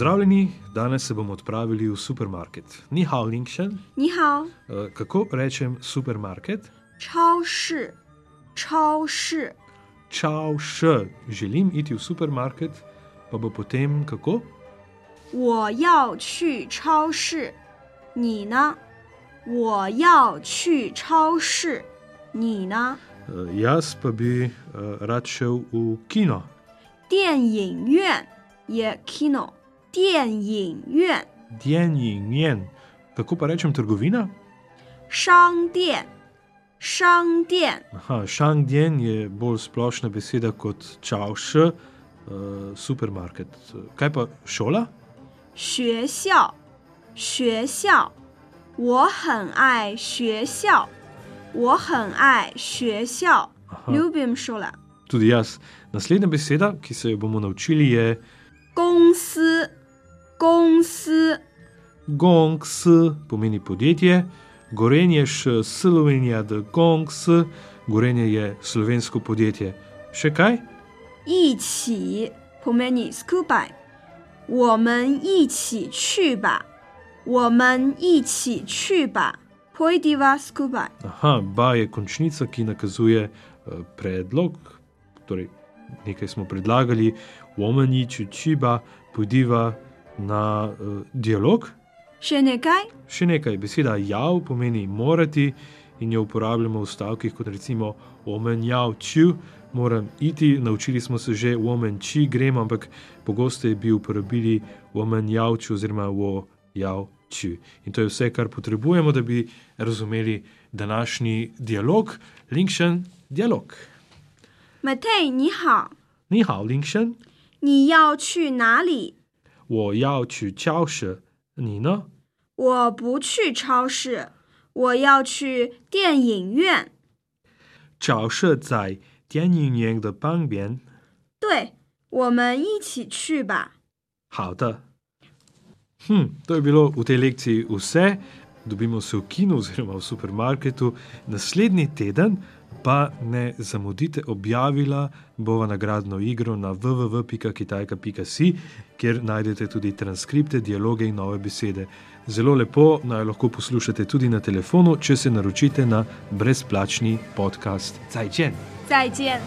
Pozdravljeni, danes se bomo odpravili v supermarket. Ni hao, Linkšen. 你好， Kako rečem supermarket? 超市，超市， Čau, še. Želim iti v supermarket, pa bo potem kako? 我要去超市，你呢？我要去超市，你呢？ Uh, jaz pa bi uh, rad šel v kino. 电影院也 kino， 电影院， Djen in njen. Kako pa rečem trgovina? 商店，商店， Aha, šang djen je bolj splošna beseda kot čau, še. Uh, supermarket. Kaj pa šola? 学校，学校，我很爱学校，我很爱学校 Aha.，ljubim šola。 Tudi jaz. Naslednja beseda, ki se jo bomo naučili, je 公司，公司， gongs, pomeni podjetje, gorenje še Slovenija, da gongs, gorenje je slovensko podjetje. Še kaj? 一起 pomeni skupaj。我们一起去吧，我们一起去吧，pojdiva skupaj。 Aha, ba je končnica, ki nakazuje uh, predlog, torej nekaj smo predlagali, omeni čičiba, pojdiva na uh, dialog. še nekaj? Še nekaj, beseda jav pomeni morati in jo uporabljamo v stavkih kot recimo omen jav ču, moram iti, naučili smo se že omen či grem, ampak pogosteje bi uporabili omen jav ču oziroma wo jav ču. In to je vse, kar potrebujemo, da bi razumeli današnji dialog, linkšen dialog. Matej，你好，你好，linkšen，你要去哪里？我要去教室， 你呢？我不去超市，我要去电影院。教室在电影院的旁边。对，我们一起去吧。好的。Hm, to je bilo v tej lekciji vse. Dobimo se v kinu oziroma v supermarketu. Naslednji teden pa ne zamudite objavila bova nagradno igro na www.kitajka.si, kjer najdete tudi transkripte, dialoge in nove besede. Zelo lepo naj lahko poslušate tudi na telefonu, če se naročite na brezplačni podcast. Zajčen! 再见。